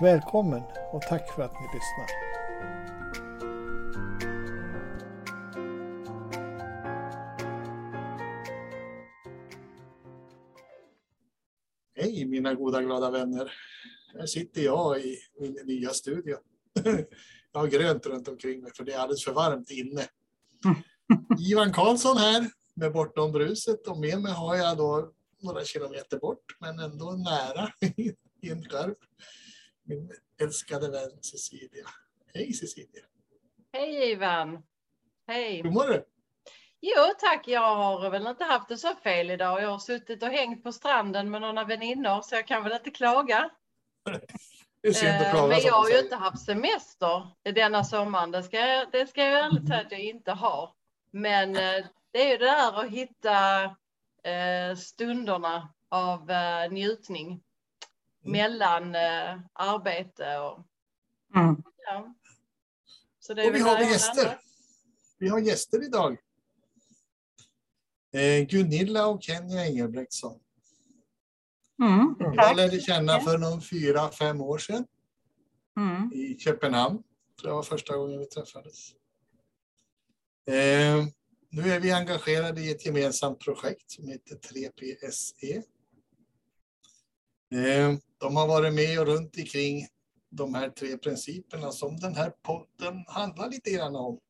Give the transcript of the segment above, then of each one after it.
Välkommen och tack för att ni lyssnar. Hej mina goda glada vänner. Här sitter jag i min nya studio. Jag har grönt runt omkring mig för det är alldeles för varmt inne. Ivan Karlsson här med Bortom bruset och med mig har jag då några kilometer bort men ändå nära i en skärp min älskade vän Cecilia. Hej Cecilia! Hej Ivan! Hej! Hur mår du? Jo tack, jag har väl inte haft det så fel idag. Jag har suttit och hängt på stranden med några väninnor så jag kan väl inte klaga. Det är synd att klaga, Men jag har ju inte haft semester denna sommaren. Det ska, jag, det ska jag ärligt säga att jag inte har. Men det är ju det där att hitta stunderna av njutning mellan eh, arbete och... Mm. Ja. Så det och vi har gäster. Vi har gäster idag. Eh, Gunilla och Kenny Engelbrektsson. Mm, jag lärde känna för någon fyra, fem år sedan. Mm. I Köpenhamn. Det var första gången vi träffades. Eh, nu är vi engagerade i ett gemensamt projekt som heter 3PSE. Eh, de har varit med och runt omkring de här tre principerna som den här podden handlar lite grann om.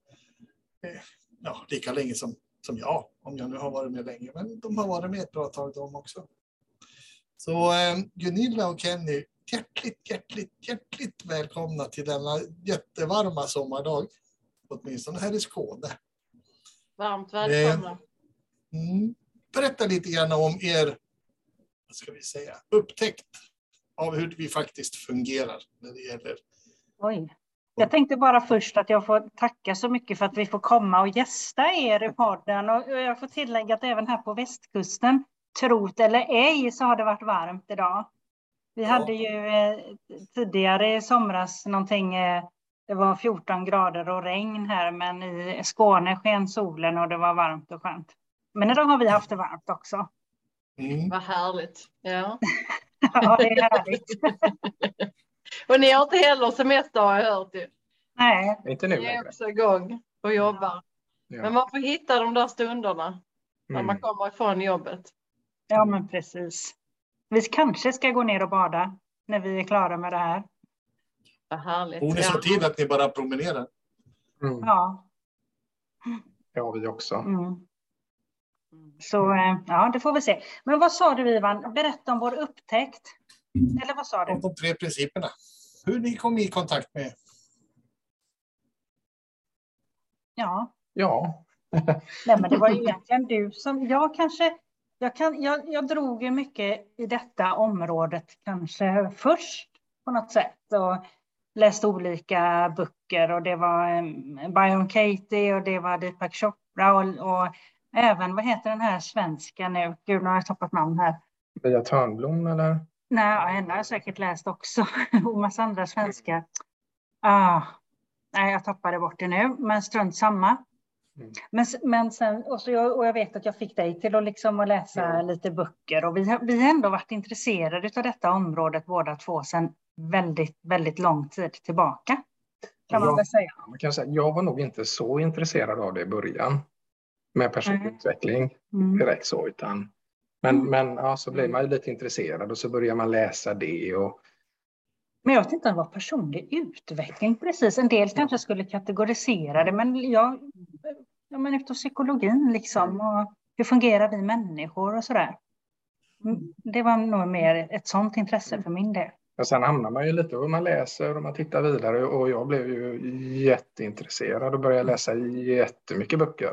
Eh, ja, lika länge som, som jag, om jag nu har varit med länge, men de har varit med ett bra tag de också. Så eh, Gunilla och Kenny, hjärtligt, hjärtligt, hjärtligt välkomna till denna jättevarma sommardag. Åtminstone här i Skåne. Varmt välkomna. Mm, berätta lite grann om er, vad ska vi säga, upptäckt av hur vi faktiskt fungerar när det gäller... Oj. Jag tänkte bara först att jag får tacka så mycket för att vi får komma och gästa er i podden. Och jag får tillägga att även här på västkusten, trot eller ej, så har det varit varmt idag. Vi ja. hade ju eh, tidigare i somras någonting, eh, det var 14 grader och regn här, men i Skåne sken solen och det var varmt och skönt. Men idag har vi haft det varmt också. Mm. Vad härligt. Ja. Ja, det är härligt. och ni har inte heller semester har jag hört ju. Nej. Inte nu Ni är också igång och jobbar. Ja. Men man får hitta de där stunderna mm. när man kommer ifrån jobbet. Ja, men precis. Vi kanske ska gå ner och bada när vi är klara med det här. Vad härligt. Bor ni så tid att ni bara promenerar? Mm. Ja. Har vi också. Mm. Så eh, ja, det får vi se. Men vad sa du Ivan? Berätta om vår upptäckt. Eller vad sa du? De tre principerna. Hur ni kom i kontakt med. Ja. Ja. Nej, men det var ju egentligen du som... Jag kanske... Jag, kan, jag, jag drog ju mycket i detta området kanske först på något sätt och läste olika böcker och det var um, Byron Katie och det var Deepak Chopra och, och Även, vad heter den här svenska nu? Gud, nu har jag tappat namn här. Pia Törnblom eller? Nej, henne har jag säkert läst också. och massa andra svenska. Ah, nej, jag tappade bort det nu, men strunt samma. Mm. Men, men sen, och, så jag, och jag vet att jag fick dig till att, liksom att läsa mm. lite böcker och vi vi har ändå varit intresserade av detta området båda två sedan väldigt, väldigt lång tid tillbaka. Kan man väl säga. Man kan säga. Jag var nog inte så intresserad av det i början med personlig mm. utveckling mm. direkt så, utan men, mm. men ja, så blir man ju lite intresserad och så börjar man läsa det. Och... Men jag vet inte om det var personlig utveckling precis. En del kanske skulle kategorisera det, men jag, ja, men efter psykologin liksom och hur fungerar vi människor och så där. Mm, det var nog mer ett sånt intresse för min del. Och sen hamnar man ju lite och man läser och man tittar vidare och jag blev ju jätteintresserad och började läsa jättemycket böcker.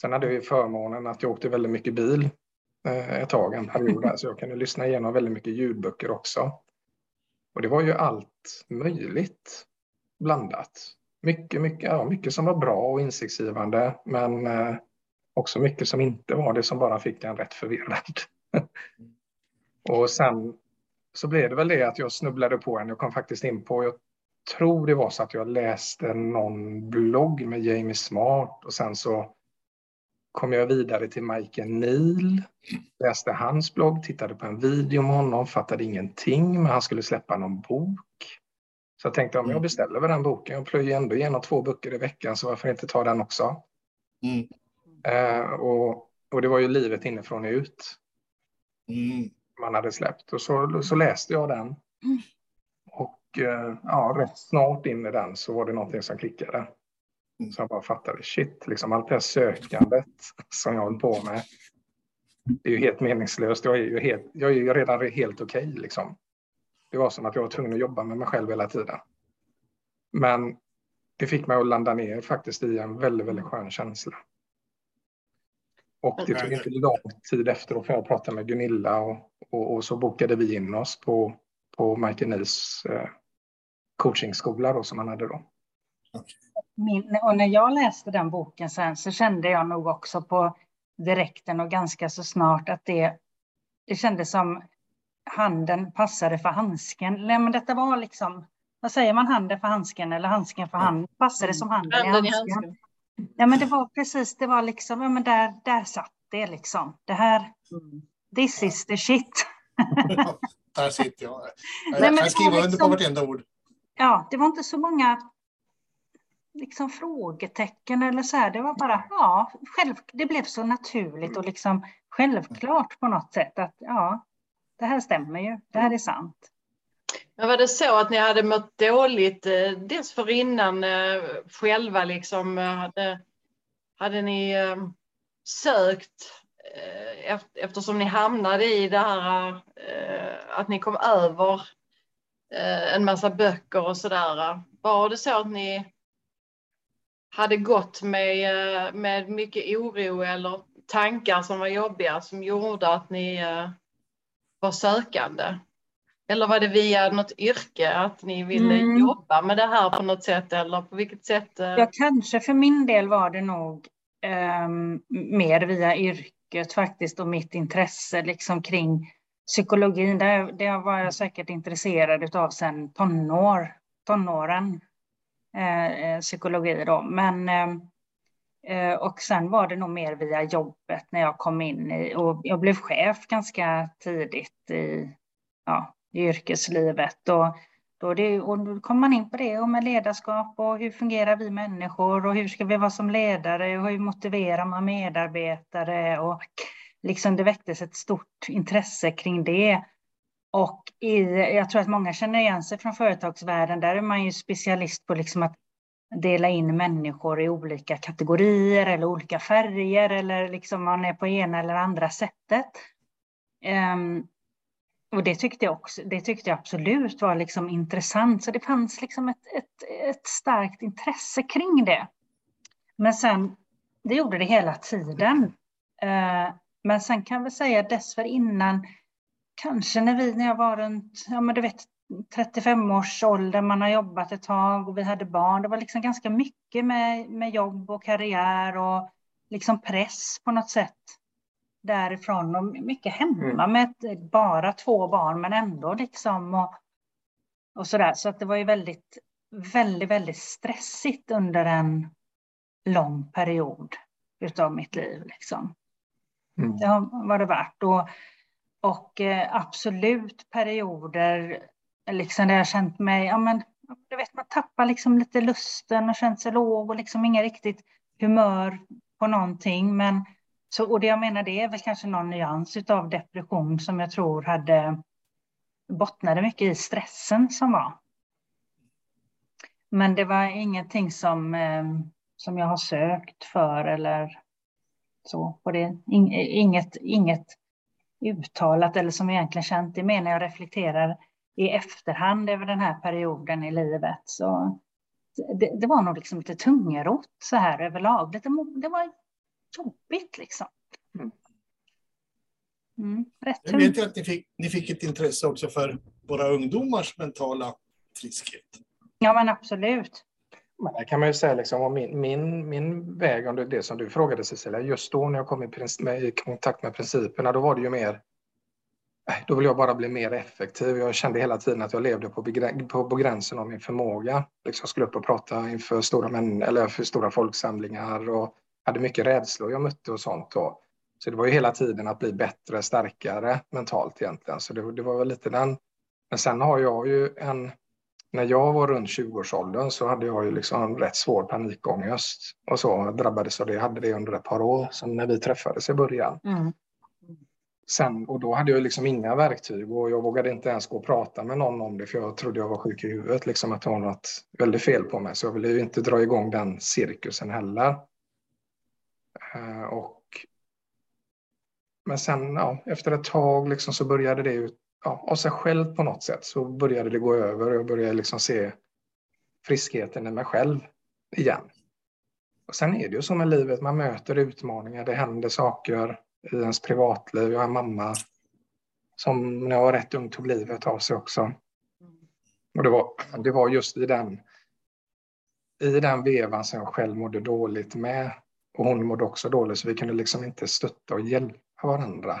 Sen hade vi förmånen att jag åkte väldigt mycket bil eh, ett tag, en period där, så jag kunde lyssna igenom väldigt mycket ljudböcker också. Och det var ju allt möjligt blandat. Mycket, mycket, ja, mycket som var bra och insiktsgivande, men eh, också mycket som inte var det, som bara fick en rätt förvirrad. och sen så blev det väl det att jag snubblade på en, jag kom faktiskt in på, jag tror det var så att jag läste någon blogg med Jamie Smart och sen så kom jag vidare till Michael Neal, läste hans blogg, tittade på en video med honom, fattade ingenting, men han skulle släppa någon bok. Så jag tänkte om jag mm. beställer väl den boken, jag plöjer ändå igenom två böcker i veckan, så varför inte ta den också? Mm. Eh, och, och det var ju livet inifrån och ut. Mm. Man hade släppt och så, så läste jag den. Mm. Och eh, ja, rätt snart in i den så var det någonting som klickade. Mm. Så jag bara fattade, shit, liksom allt det här sökandet som jag håller på med. Det är ju helt meningslöst. Jag är ju, helt, jag är ju redan helt okej. Okay, liksom. Det var som att jag var tvungen att jobba med mig själv hela tiden. Men det fick mig att landa ner faktiskt i en väldigt, väldigt skön känsla. Och det tog inte lång tid efteråt för jag pratade med Gunilla och, och, och så bokade vi in oss på, på Michael Nils eh, coachingskola då, som han hade då. Min, och när jag läste den boken sen så kände jag nog också på direkten och ganska så snart att det, det kändes som handen passade för handsken. Nej, men detta var liksom, vad säger man, handen för handsken eller handsken för handen? Passade som handen, handen i handsken. handsken. Ja, men det var precis, det var liksom, ja men där, där satt det liksom. Det här, this is the shit. där sitter jag. Jag, Nej, jag skriver liksom, under på vartenda ord. Ja, det var inte så många liksom frågetecken eller så här. Det var bara, ja, själv, det blev så naturligt och liksom självklart på något sätt att ja, det här stämmer ju, det här är sant. Men var det så att ni hade mått dåligt eh, dessförinnan eh, själva liksom? Eh, hade, hade ni sökt eftersom ni hamnade i det här att ni kom över en massa böcker och sådär. Var det så att ni hade gått med, med mycket oro eller tankar som var jobbiga som gjorde att ni var sökande? Eller var det via något yrke, att ni ville mm. jobba med det här på något sätt? Eller på vilket sätt? Eh? Ja, kanske för min del var det nog eh, mer via yrket faktiskt och mitt intresse liksom kring psykologin. Det, det var jag säkert intresserad av sedan tonår, tonåren, Eh, eh, psykologi då. Men, eh, eh, och sen var det nog mer via jobbet när jag kom in i, och jag blev chef ganska tidigt i, ja, i yrkeslivet. Och då, det, och då kommer man in på det och med ledarskap och hur fungerar vi människor och hur ska vi vara som ledare och hur motiverar man medarbetare och liksom det väcktes ett stort intresse kring det. Och i, jag tror att många känner igen sig från företagsvärlden, där är man ju specialist på liksom att dela in människor i olika kategorier eller olika färger eller liksom man är på ena eller andra sättet. Um, och det tyckte jag också, det tyckte jag absolut var liksom intressant. Så det fanns liksom ett, ett, ett starkt intresse kring det. Men sen, det gjorde det hela tiden. Uh, men sen kan vi säga dessförinnan, kanske när vi, när jag var runt, ja men du vet, 35 års ålder, man har jobbat ett tag och vi hade barn. Det var liksom ganska mycket med, med jobb och karriär och liksom press på något sätt därifrån och mycket hemma mm. med bara två barn men ändå liksom och, och sådär. Så att det var ju väldigt, väldigt, väldigt stressigt under en lång period utav mitt liv liksom. Mm. Det var det värt. Och, och eh, absolut perioder liksom där jag känt mig, ja men du vet man tappar liksom lite lusten och känt sig låg och liksom inga riktigt humör på någonting men så, och det jag menar det är väl kanske någon nyans av depression som jag tror hade bottnade mycket i stressen som var. Men det var ingenting som, eh, som jag har sökt för eller så. På det, inget, inget uttalat eller som jag egentligen känt. Det menar jag reflekterar i efterhand över den här perioden i livet. Så det, det var nog liksom lite tungrot så här överlag. Det, det var jobbigt liksom. Mm. Mm, jag vet ju att ni fick, ni fick ett intresse också för våra ungdomars mentala friskhet. Ja, men absolut. Men där kan man ju säga liksom min, min, min väg, om det, det som du frågade Cecilia, just då när jag kom i, med, i kontakt med principerna, då var det ju mer då vill jag bara bli mer effektiv. Jag kände hela tiden att jag levde på, på, på gränsen av min förmåga. Liksom jag skulle upp och prata inför stora, män, eller för stora folksamlingar och hade mycket rädslor jag mötte och sånt. Då. Så det var ju hela tiden att bli bättre, starkare mentalt egentligen. Så det, det var väl lite den. Men sen har jag ju en... När jag var runt 20-årsåldern så hade jag ju liksom en rätt svår panikångest och så drabbades av det. Jag hade det under ett par år, som när vi träffades i början. Mm. Sen, och då hade jag liksom inga verktyg och jag vågade inte ens gå och prata med någon om det för jag trodde jag var sjuk i huvudet, liksom att det var något väldigt fel på mig. Så jag ville ju inte dra igång den cirkusen heller. Uh, och, men sen ja, efter ett tag liksom så började det ja, av sig själv på något sätt så började det gå över och jag började liksom se friskheten i mig själv igen. Och sen är det ju så med livet, man möter utmaningar, det händer saker i ens privatliv. Jag har en mamma som när jag var rätt ung tog livet av sig också. Och det var, det var just i den, i den vevan som jag själv mådde dåligt med. Och hon mådde också dåligt, så vi kunde liksom inte stötta och hjälpa varandra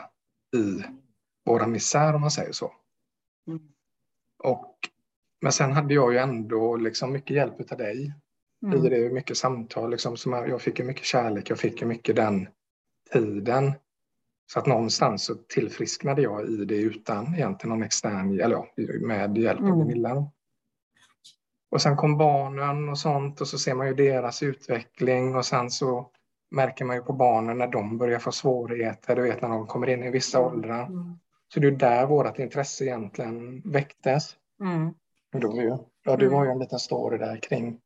i våra misär, om man säger så. Mm. Och, men sen hade jag ju ändå liksom mycket hjälp av dig. Mm. I det, mycket samtal. Liksom, som jag, fick ju mycket kärlek, jag fick ju mycket den tiden så att någonstans så tillfrisknade jag i det utan egentligen någon extern, eller ja, med hjälp av mm. Gunilla. Och sen kom barnen och sånt och så ser man ju deras utveckling och sen så märker man ju på barnen när de börjar få svårigheter, du vet när de kommer in i vissa mm. åldrar. Mm. Så det är där vårt intresse egentligen väcktes. Mm. Då, ja, det var ju en liten story där kring,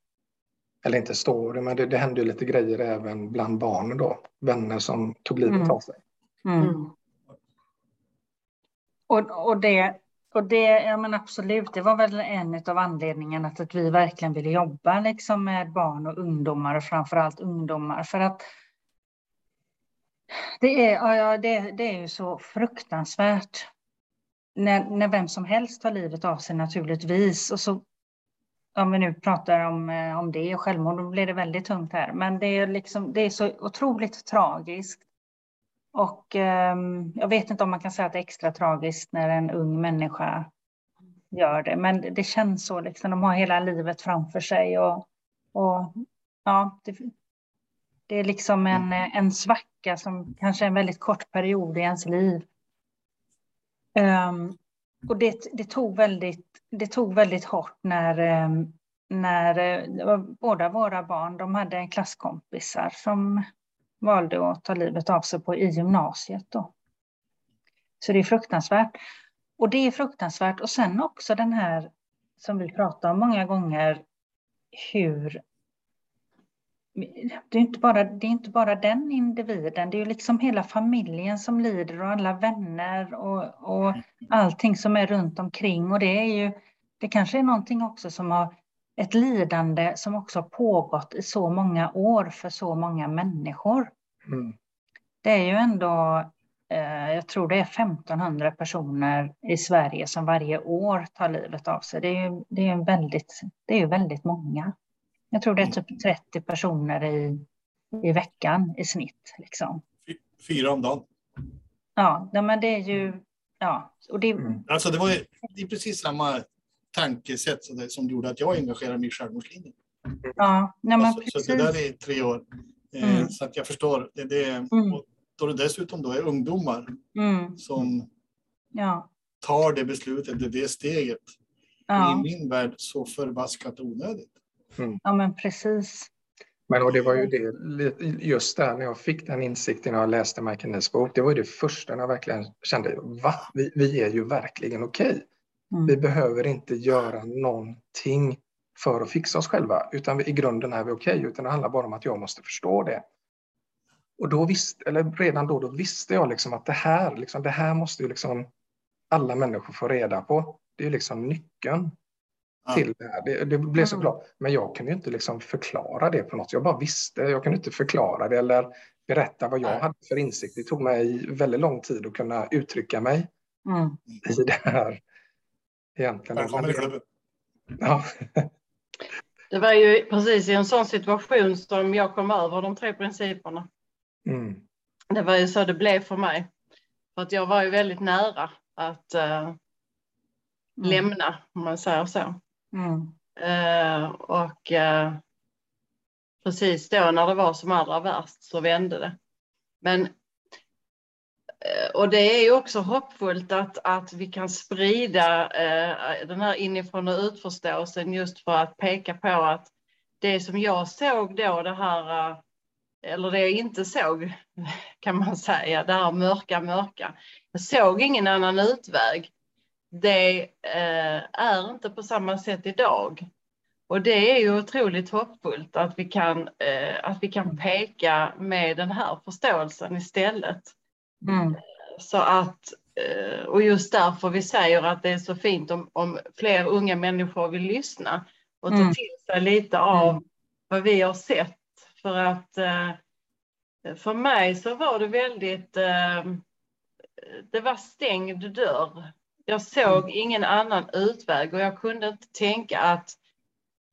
eller inte story, men det, det hände ju lite grejer även bland barnen då. Vänner som tog livet mm. av sig. Mm. mm. Och, och, det, och det, ja men absolut, det var väl en av anledningarna till att vi verkligen ville jobba liksom med barn och ungdomar och framför allt ungdomar för att det är, ja, det, det är ju så fruktansvärt när, när vem som helst tar livet av sig naturligtvis och så om vi nu pratar om, eh, om det och självmord, då blir det väldigt tungt här. Men det är, liksom, det är så otroligt tragiskt och eh, jag vet inte om man kan säga att det är extra tragiskt när en ung människa gör det, men det känns så. Liksom, de har hela livet framför sig och, och ja, det, det är liksom en, en svacka som kanske är en väldigt kort period i ens liv. Um, och det, det, tog väldigt, det tog väldigt hårt när, um, när uh, båda våra barn, de hade klasskompisar som valde att ta livet av sig på i gymnasiet. Då. Så det är fruktansvärt. Och det är fruktansvärt. Och sen också den här som vi pratar om många gånger, hur det är, inte bara, det är inte bara den individen, det är ju liksom hela familjen som lider och alla vänner och, och allting som är runt omkring. Och det är ju, det kanske är någonting också som har ett lidande som också har pågått i så många år för så många människor. Mm. Det är ju ändå, eh, jag tror det är 1500 personer i Sverige som varje år tar livet av sig. Det är ju, det är väldigt, det är väldigt många. Jag tror det är typ 30 personer i, i veckan i snitt. Liksom. Fyra om dagen. Ja, men det är ju... Ja, och det... Mm. Alltså det var ju, det är precis samma tankesätt som gjorde att jag engagerade mig i självmordslinjen. Ja, nej, men alltså, Så det där är tre år. Eh, mm. Så att jag förstår. Det, det, mm. och då det dessutom då är ungdomar mm. som ja. tar det beslutet, det, det steget. Ja. I min värld så förbaskat onödigt. Mm. Ja, men precis. Men och det var ju det, just där när jag fick den insikten när jag läste Michael Nees bok, det var ju det första när jag verkligen kände, va? Vi, vi är ju verkligen okej. Okay. Mm. Vi behöver inte göra någonting för att fixa oss själva, utan vi, i grunden är vi okej, okay, utan det handlar bara om att jag måste förstå det. Och då visste, eller redan då, då visste jag liksom att det här, liksom, det här måste ju liksom alla människor få reda på. Det är liksom nyckeln. Till det här. Det, det blev så klart. Men jag kunde inte liksom förklara det på något Jag bara visste. Jag kunde inte förklara det eller berätta vad jag Nej. hade för insikt. Det tog mig väldigt lång tid att kunna uttrycka mig mm. i det här egentligen. Välkommen i klubben. Ja. Det var ju precis i en sån situation som jag kom över de tre principerna. Mm. Det var ju så det blev för mig. För att jag var ju väldigt nära att uh, lämna, om man säger så. Mm. Eh, och eh, precis då när det var som allra värst så vände det. Men eh, och det är ju också hoppfullt att, att vi kan sprida eh, den här inifrån och utförståelsen just för att peka på att det som jag såg då, det här, eh, eller det jag inte såg kan man säga, det här mörka, mörka. Jag såg ingen annan utväg. Det eh, är inte på samma sätt idag. Och det är ju otroligt hoppfullt att vi kan, eh, att vi kan peka med den här förståelsen istället. Mm. Så att, eh, och just därför vi säger att det är så fint om, om fler unga människor vill lyssna och ta Mm. till sig lite av Mm. vad vi har sett. För att eh, för mig så var det väldigt, eh, det var stängd dörr. Jag såg ingen annan utväg och jag kunde inte tänka att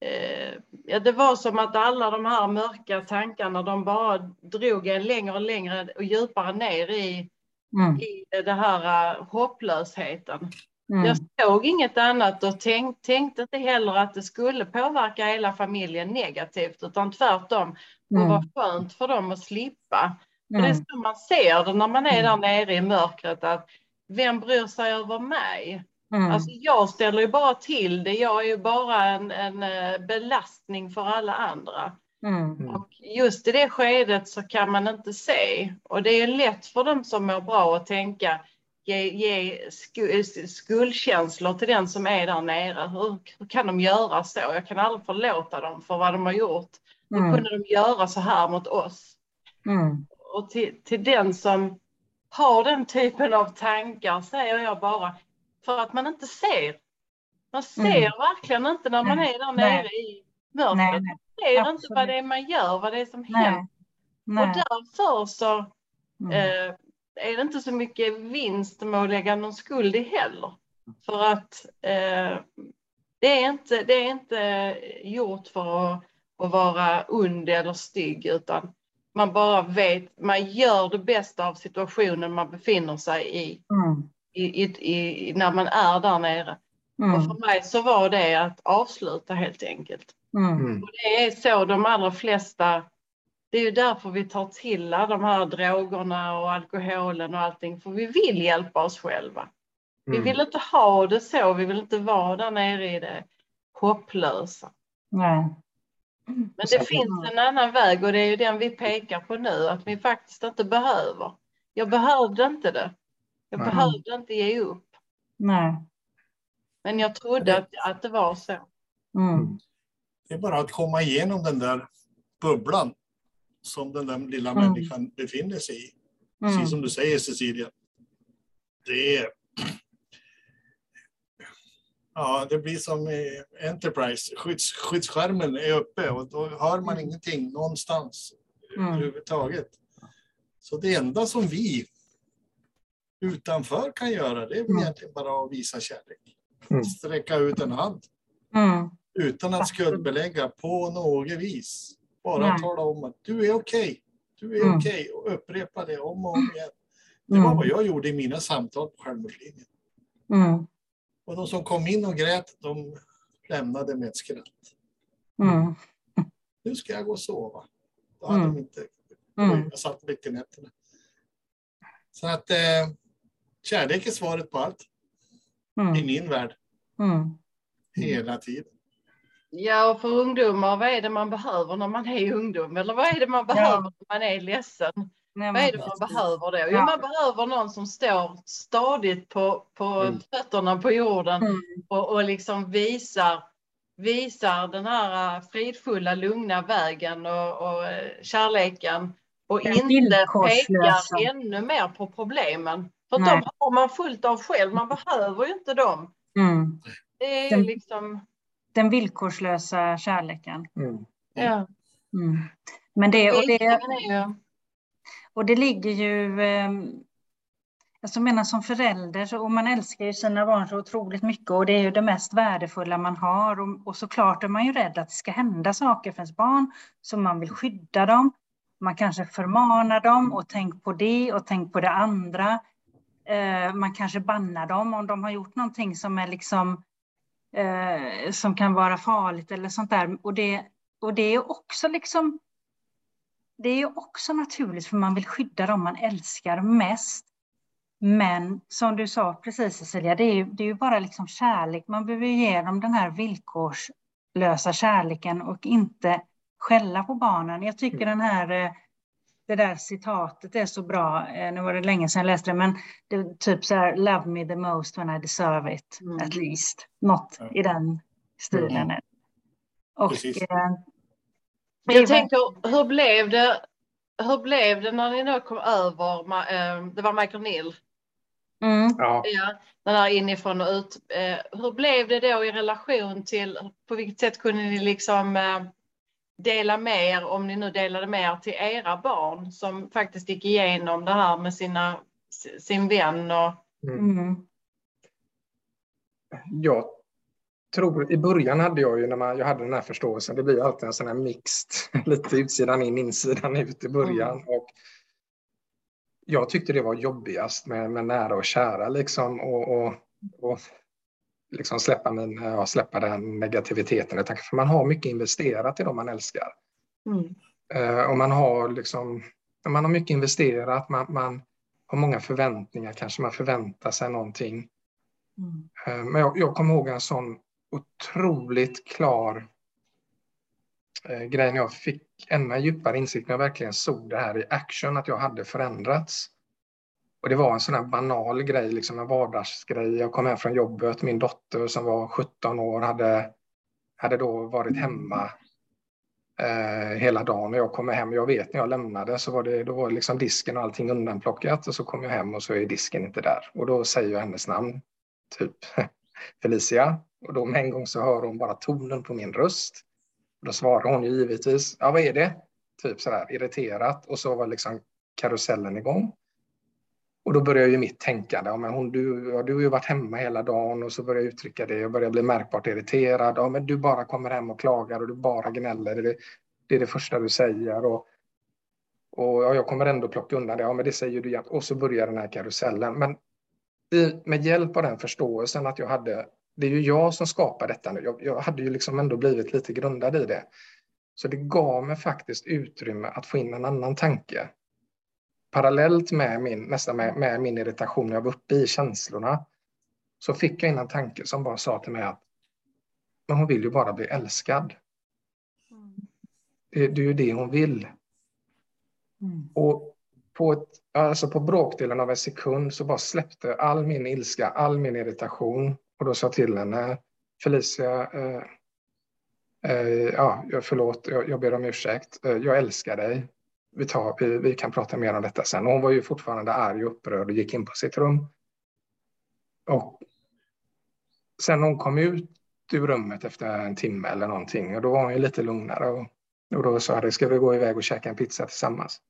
eh, ja, det var som att alla de här mörka tankarna, de bara drog en längre och längre och djupare ner i, Mm. i det här uh, hopplösheten. Mm. Jag såg inget annat och tänk, tänkte inte heller att det skulle påverka hela familjen negativt, utan tvärtom. Mm. var skönt för dem att slippa. För det är Mm. så man ser det när man är där Mm. nere i mörkret, att vem bryr sig över mig? Mm. Alltså jag ställer ju bara till det, jag är ju bara en, en eh, belastning för alla andra. Mm. Mm. Och just i det skedet så kan man inte se. Och det är lätt för dem som mår bra att tänka, ge, ge sku, skuldkänslor till den som är där nere. Hur, hur kan de göra så? Jag kan aldrig förlåta dem för vad de har gjort. Hur Mm. kunde de göra så här mot oss? Mm. Och till, till den som har den typen av tankar säger jag bara, för att man inte ser. Man ser Mm. verkligen inte när man Nej. är där Nej. nere i mörkret. Nej, nej, Man ser inte absolut. vad det är man gör, vad det är som nej. händer. Och nej. därför så Mm. eh, är det inte så mycket vinst med att lägga någon skuld i heller. För att eh, det, är inte, det är inte gjort för att, att vara ond eller stygg utan man bara vet, man gör det bästa av situationen man befinner sig i, Mm. i, i, i när man är där nere. Och Mm. för mig så var det att avsluta helt enkelt. Mm. Mm. Och det är så de allra flesta, det är ju därför vi tar till alla de här drogerna och alkoholen och allting, för vi vill hjälpa oss själva. Vi Mm. vill inte ha det så, vi vill inte vara där nere i det hopplösa. Nej. Men det finns en annan väg och det är ju den vi pekar på nu, att vi faktiskt inte behöver. Jag behövde inte det. Jag Nej. behövde inte ge upp. Nej. Men jag trodde att, att det var så. Mm. Det är bara att komma igenom den där bubblan som den där lilla Mm. människan befinner sig i. Mm. Precis som du säger Cecilia. Det är... Ja, det blir som Enterprise. Skydds, skyddsskärmen är uppe och då hör man ingenting någonstans Mm. överhuvudtaget. Så det enda som vi utanför kan göra det är Mm. egentligen bara att visa kärlek. Mm. Sträcka ut en hand Mm. utan att skuldbelägga på något vis. Bara Nej. tala om att du är okej. Du är Mm. okej och upprepa det om och om igen. Det var Mm. vad jag gjorde i mina samtal på självmordslinjen. Och de som kom in och grät, de lämnade med ett skratt. Mm. Nu ska jag gå och sova. Då hade Mm. de inte... Mm. Jag satt i nätterna. Så att eh, kärlek är svaret på allt i Mm. min värld. Mm. Hela tiden. Ja, och för ungdomar, vad är det man behöver när man är ungdom? Eller vad är det man behöver när man är ledsen? Nej, Vad är men det man precis. behöver då? Jo, Ja. man behöver någon som står stadigt på, på Mm. fötterna på jorden Mm. och, och liksom visar, visar den här äh, fridfulla, lugna vägen och, och äh, kärleken och Den inte pekar ännu mer på problemen. För Nej. de har man fullt av själv, man behöver ju inte dem. Mm. Det är Den- liksom, Den villkorslösa kärleken. Mm. ja. Mm. Men det, och det, och det ligger ju... Ehm, alltså jag menar som förälder, så, och man älskar ju sina barn så otroligt mycket och det är ju det mest värdefulla man har. Och, och såklart är man ju rädd att det ska hända saker för ens barn, så man vill skydda dem. Man kanske förmanar dem och tänk på det och tänk på det andra. Eh, man kanske bannar dem om de har gjort någonting som är liksom eh, som kan vara farligt eller sånt där. Och det, och det är också liksom det är också naturligt för man vill skydda dem man älskar mest. Men som du sa precis Cecilia, det är ju, det är ju bara liksom kärlek. Man behöver ge dem den här villkorslösa kärleken och inte skälla på barnen. Jag tycker den här, eh, det där citatet är så bra. Eh, nu var det länge sedan jag läste det, men det är typ så här, love me the most when I deserve it, mm. at least. Något i den stilen. Mm. Och, eh, jag tänker, hur blev det? Hur blev det när ni då kom över? Eh, det var Michael Neal Mm. Ja. ja. Den här inifrån och ut. Eh, hur blev det då i relation till, på vilket sätt kunde ni liksom eh, dela med er, om ni nu delade med er till era barn som faktiskt gick igenom det här med sina, sin vän? Och... Mm. mm. Jag tror, i början hade jag ju när man, jag hade den här förståelsen, det blir alltid en sån här mixed, lite utsidan in, insidan ut i början. Mm. Och jag tyckte det var jobbigast med, med nära och kära liksom och, och, och liksom släppa, min, ja, släppa den negativiteten. För man har mycket investerat i dem man älskar. Mm. Uh, och man har liksom, man har mycket investerat, man, man har många förväntningar, kanske man förväntar sig någonting. Mm. Uh, men jag, jag kommer ihåg en sån otroligt klar eh, grej när jag fick ännu djupare insikt när jag verkligen såg det här i action, att jag hade förändrats. Och det var en sån här banal grej, liksom en vardagsgrej. Jag kom hem från jobbet, min dotter som var 17 år hade, hade då varit hemma eh, hela dagen. Och jag kommer hem, jag vet när jag lämnade så var det, då var liksom disken och allting undanplockat och så kom jag hem och så är disken inte där. Och då säger jag hennes namn, typ Felicia. Och då med en gång så hör hon bara tonen på min röst. Då svarar hon ju givetvis, ja vad är det? Typ sådär irriterat och så var liksom karusellen igång. Och då börjar ju mitt tänkande, ja, men hon, du, ja, du har ju varit hemma hela dagen och så börjar jag uttrycka det, jag börjar bli märkbart irriterad. Ja, men du bara kommer hem och klagar och du bara gnäller, det, det är det första du säger. Och, och ja, jag kommer ändå plocka undan det, ja men det säger du jämt. Och så börjar den här karusellen. Men i, med hjälp av den förståelsen att jag hade det är ju jag som skapar detta nu. Jag, jag, hade ju liksom ändå blivit lite grundad i det. Så det gav mig faktiskt utrymme att få in en annan tanke. Parallellt med min, nästan med, med min irritation jag var uppe i känslorna, så fick jag in en tanke som bara sa till mig att men hon vill ju bara bli älskad. Det, det är ju det hon vill. Mm. Och på, ett, alltså på bråkdelen av en sekund så bara släppte all min ilska, all min irritation och då sa jag till henne, Felicia, eh, eh, ja, förlåt, jag, jag ber om ursäkt, eh, jag älskar dig. Vi, tar, vi, vi kan prata mer om detta sen. Och hon var ju fortfarande arg och upprörd och gick in på sitt rum. Och sen hon kom ut ur rummet efter en timme eller någonting, och då var hon ju lite lugnare. Och, och då sa jag, ska vi gå iväg och käka en pizza tillsammans?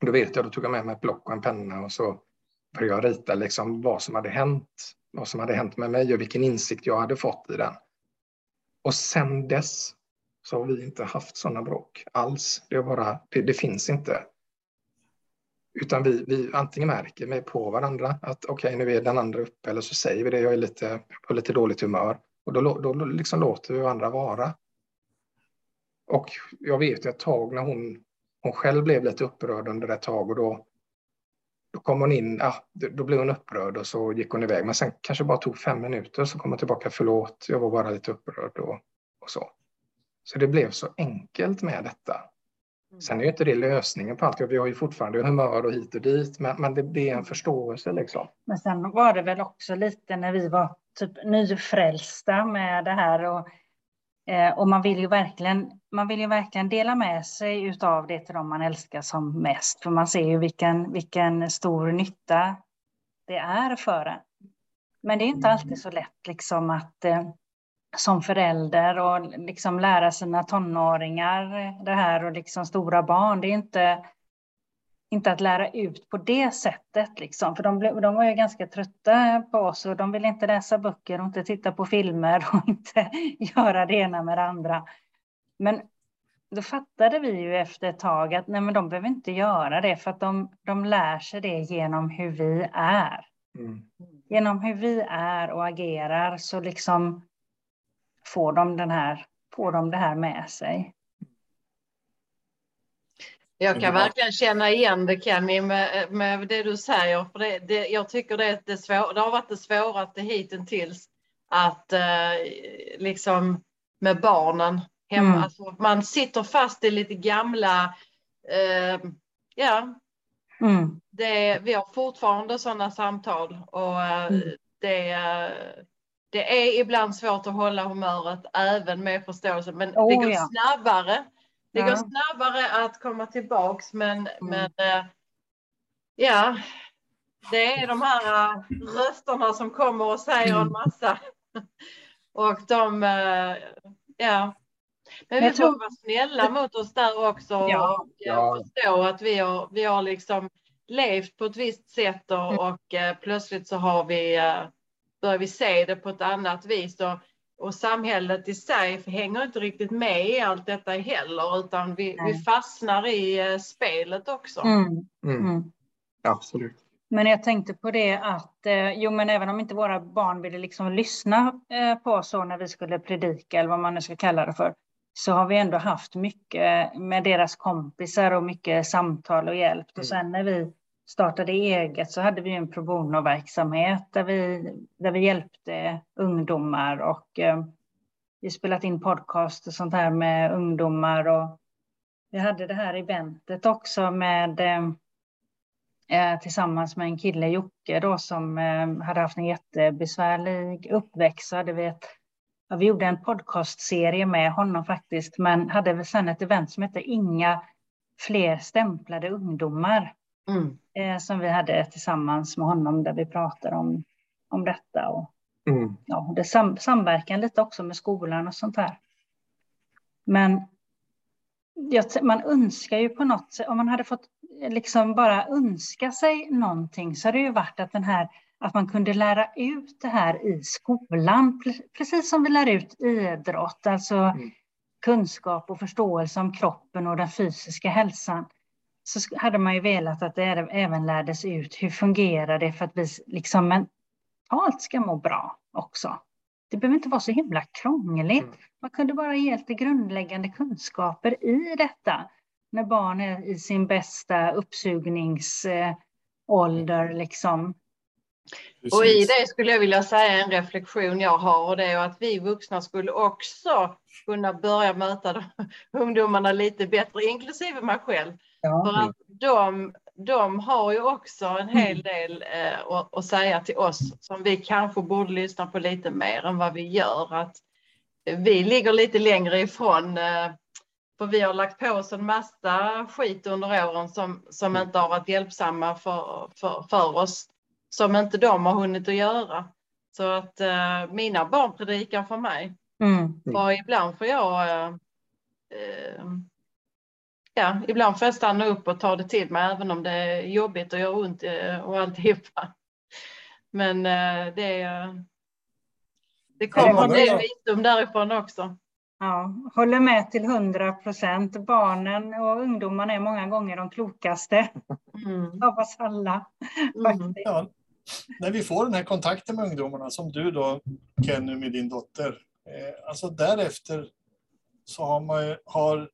Och då vet jag, då tog jag med mig ett block och en penna och så började jag rita liksom vad som hade hänt vad som hade hänt med mig och vilken insikt jag hade fått i den. Och sen dess så har vi inte haft sådana bråk alls. Det, är bara, det, det finns inte. Utan vi, vi antingen märker mig på varandra att okej, okay, nu är den andra uppe eller så säger vi det, jag är lite på lite dåligt humör. Och då, då liksom låter vi varandra vara. Och jag vet ett tag när hon, hon själv blev lite upprörd under ett tag och då då kom hon in, ja, då blev hon upprörd och så gick hon iväg. Men sen kanske bara tog fem minuter så kom hon tillbaka, förlåt, jag var bara lite upprörd och, och så. Så det blev så enkelt med detta. Mm. Sen är ju inte det lösningen på allt. Vi har ju fortfarande humör och hit och dit, men, men det, det är en förståelse liksom. Men sen var det väl också lite när vi var typ nyfrälsta med det här och och man vill, ju verkligen, man vill ju verkligen dela med sig av det till de man älskar som mest. För man ser ju vilken, vilken stor nytta det är för en. Men det är inte alltid så lätt liksom att eh, som förälder och liksom lära sina tonåringar det här och liksom stora barn. Det är inte, inte att lära ut på det sättet, liksom. för de, blev, de var ju ganska trötta på oss och de ville inte läsa böcker och inte titta på filmer och inte göra det ena med det andra. Men då fattade vi ju efter ett tag att nej, men de behöver inte göra det för att de, de lär sig det genom hur vi är. Mm. Genom hur vi är och agerar så liksom får de, den här, får de det här med sig. Jag kan verkligen känna igen det Kenny med, med det du säger. För det, det, jag tycker det, det, svår, det har varit det svåraste hittills att eh, liksom med barnen hemma. Mm. Alltså, man sitter fast i lite gamla, eh, ja, mm. det, vi har fortfarande sådana samtal och eh, mm. det, det är ibland svårt att hålla humöret även med förståelse, men oh, det går ja. snabbare. Det ja. går snabbare att komma tillbaks, men, mm. men eh, ja, det är de här eh, rösterna som kommer och säger en mm. massa. Och de, ja, men vi får vara snälla mot oss där också ja. och ja. förstå att vi har, vi har liksom levt på ett visst sätt och, mm. och eh, plötsligt så har vi, eh, börjar vi se det på ett annat vis. Och, och samhället i sig hänger inte riktigt med i allt detta heller, utan vi, vi fastnar i eh, spelet också. Mm. Mm. mm. Absolut. Men jag tänkte på det att, eh, jo men även om inte våra barn ville liksom lyssna eh, på oss så när vi skulle predika eller vad man nu ska kalla det för, så har vi ändå haft mycket med deras kompisar och mycket samtal och hjälp. Och mm. sen när vi startade eget så hade vi en pro bono-verksamhet där vi, där vi hjälpte ungdomar och eh, vi spelat in podcast och sånt här med ungdomar och vi hade det här eventet också med eh, eh tillsammans med en kille, Jocke, då, som eh, hade haft en jättebesvärlig uppväxt. Så hade vi ett Ja, vi gjorde en podcastserie med honom faktiskt, men hade sen ett event som hette Inga fler stämplade ungdomar. Mm. Eh, som vi hade tillsammans med honom där vi pratade om, om detta. Och, mm. ja, det sam, samverkan lite också med skolan och sånt här. Men jag, man önskar ju på något sätt, om man hade fått liksom bara önska sig någonting så hade det ju varit att den här att man kunde lära ut det här i skolan, precis som vi lär ut idrott, alltså mm. kunskap och förståelse om kroppen och den fysiska hälsan. Så hade man ju velat att det även lärdes ut hur fungerar det för att vi liksom mentalt ska må bra också. Det behöver inte vara så himla krångligt. Mm. Man kunde bara ge lite grundläggande kunskaper i detta när barn är i sin bästa uppsugningsålder. Liksom. Precis. Och i det skulle jag vilja säga en reflektion jag har och det är att vi vuxna skulle också kunna börja möta de, ungdomarna lite bättre, inklusive mig själv. Ja. För att de, de har ju också en hel mm. del eh, att, att säga till oss som vi kanske borde lyssna på lite mer än vad vi gör. Att vi ligger lite längre ifrån eh, för vi har lagt på oss en massa skit under åren som, som mm. inte har varit hjälpsamma för, för, för oss som inte de har hunnit att göra. Så att uh, mina barn predikar för mig. Mm. Och ibland får jag uh, uh, ja, ibland får jag stanna upp och ta det till mig även om det är jobbigt och gör ont och alltihopa. Men det, det kommer en del visdom därifrån också. Ja, håller med till hundra procent. Barnen och ungdomarna är många gånger de klokaste mm. av oss alla. Mm. Ja, när vi får den här kontakten med ungdomarna, som du då Kenny med din dotter, eh, alltså därefter så har, man, har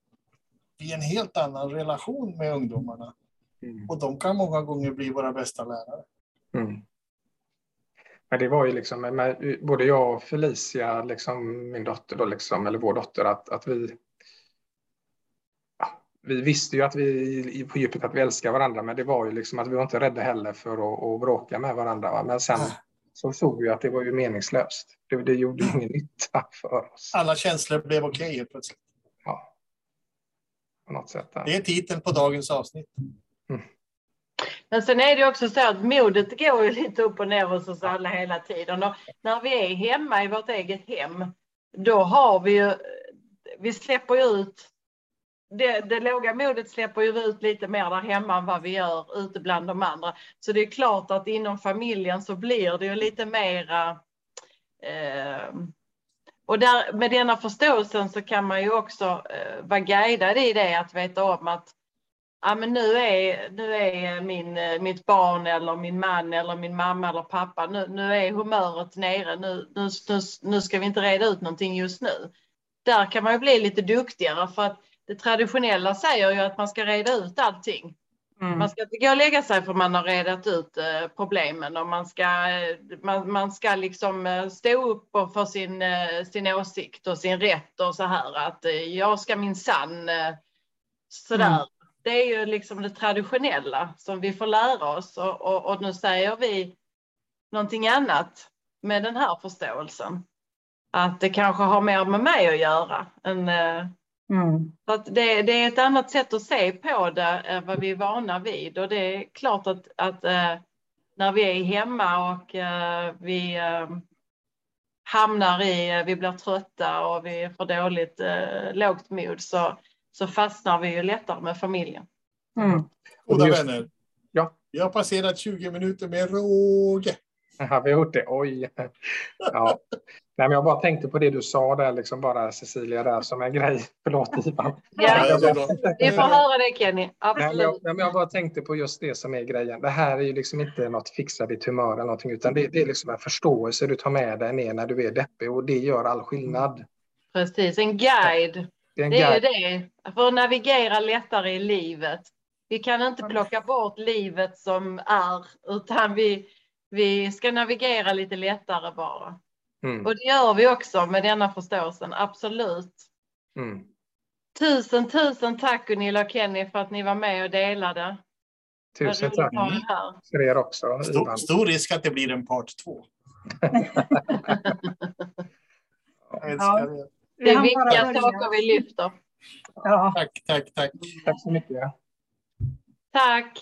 vi en helt annan relation med ungdomarna. Mm. Och de kan många gånger bli våra bästa lärare. Mm. Men det var ju liksom både jag och Felicia, liksom min dotter, då liksom, eller vår dotter, att, att vi vi visste ju att vi på djupet att vi älskar varandra, men det var ju liksom att vi var inte rädda heller för att, att bråka med varandra. Va? Men sen så såg vi att det var ju meningslöst. Det, det gjorde ingen nytta för oss. Alla känslor blev okej okay, plötsligt. På något sätt. Det är titeln på dagens avsnitt. Mm. Men sen är det också så att modet går ju lite upp och ner hos oss alla hela tiden. Och när vi är hemma i vårt eget hem, då har vi ju, vi släpper ju ut det, det låga modet släpper ju ut lite mer där hemma än vad vi gör ute bland de andra. Så det är klart att inom familjen så blir det ju lite mera eh, och där, med denna förståelsen så kan man ju också eh, vara guidad i det att veta om att ja, men nu är, nu är min, eh, mitt barn eller min man eller min mamma eller pappa, nu, nu är humöret nere, nu, nu, nu, nu ska vi inte reda ut någonting just nu. Där kan man ju bli lite duktigare för att det traditionella säger ju att man ska reda ut allting. Mm. Man ska inte gå och lägga sig för man har redat ut eh, problemen och man ska, eh, man, man ska liksom eh, stå upp för sin, sin åsikt och sin rätt och så här att jag ska min sann sådär. Mm. Det är ju liksom det traditionella som vi får lära oss och, och, och nu säger vi någonting annat med den här förståelsen. Att det kanske har mer med mig att göra än Mm. Så att det, det, är ett annat sätt att se på det än vad vi är vana vid och det är klart att, att äh, när vi är hemma och äh, vi äh, hamnar i, vi blir trötta och vi får dåligt lågt mod så, så fastnar vi ju lättare med familjen. Mm. Goda vänner, ja. vi har passerat 20 minuter med råge. Har vi gjort det? Oj. Ja. Nej, men jag bara tänkte på det du sa där, liksom bara Cecilia, där som en grej. Förlåt Ivan. Ja, vi får höra det Kenny. Absolut. Nej, men jag, men jag bara tänkte på just det som är grejen. Det här är ju liksom inte något fixa ditt humör eller någonting, utan det, det är liksom en förståelse du tar med dig ner när du är deppig och det gör all skillnad. Precis, en guide. Det är, det, är det. För att navigera lättare i livet. Vi kan inte plocka bort livet som är, utan vi, vi ska navigera lite lättare bara. Mm. Och det gör vi också med denna förståelsen, absolut. Mm. Tusen, tusen tack Gunilla och Kenny för att ni var med och delade. Tusen tack för er också. Stor, stor, risk att det blir en part två. ja. Det är viktiga saker vi lyfter. Ja. Tack, tack, tack. Tack så mycket. Tack.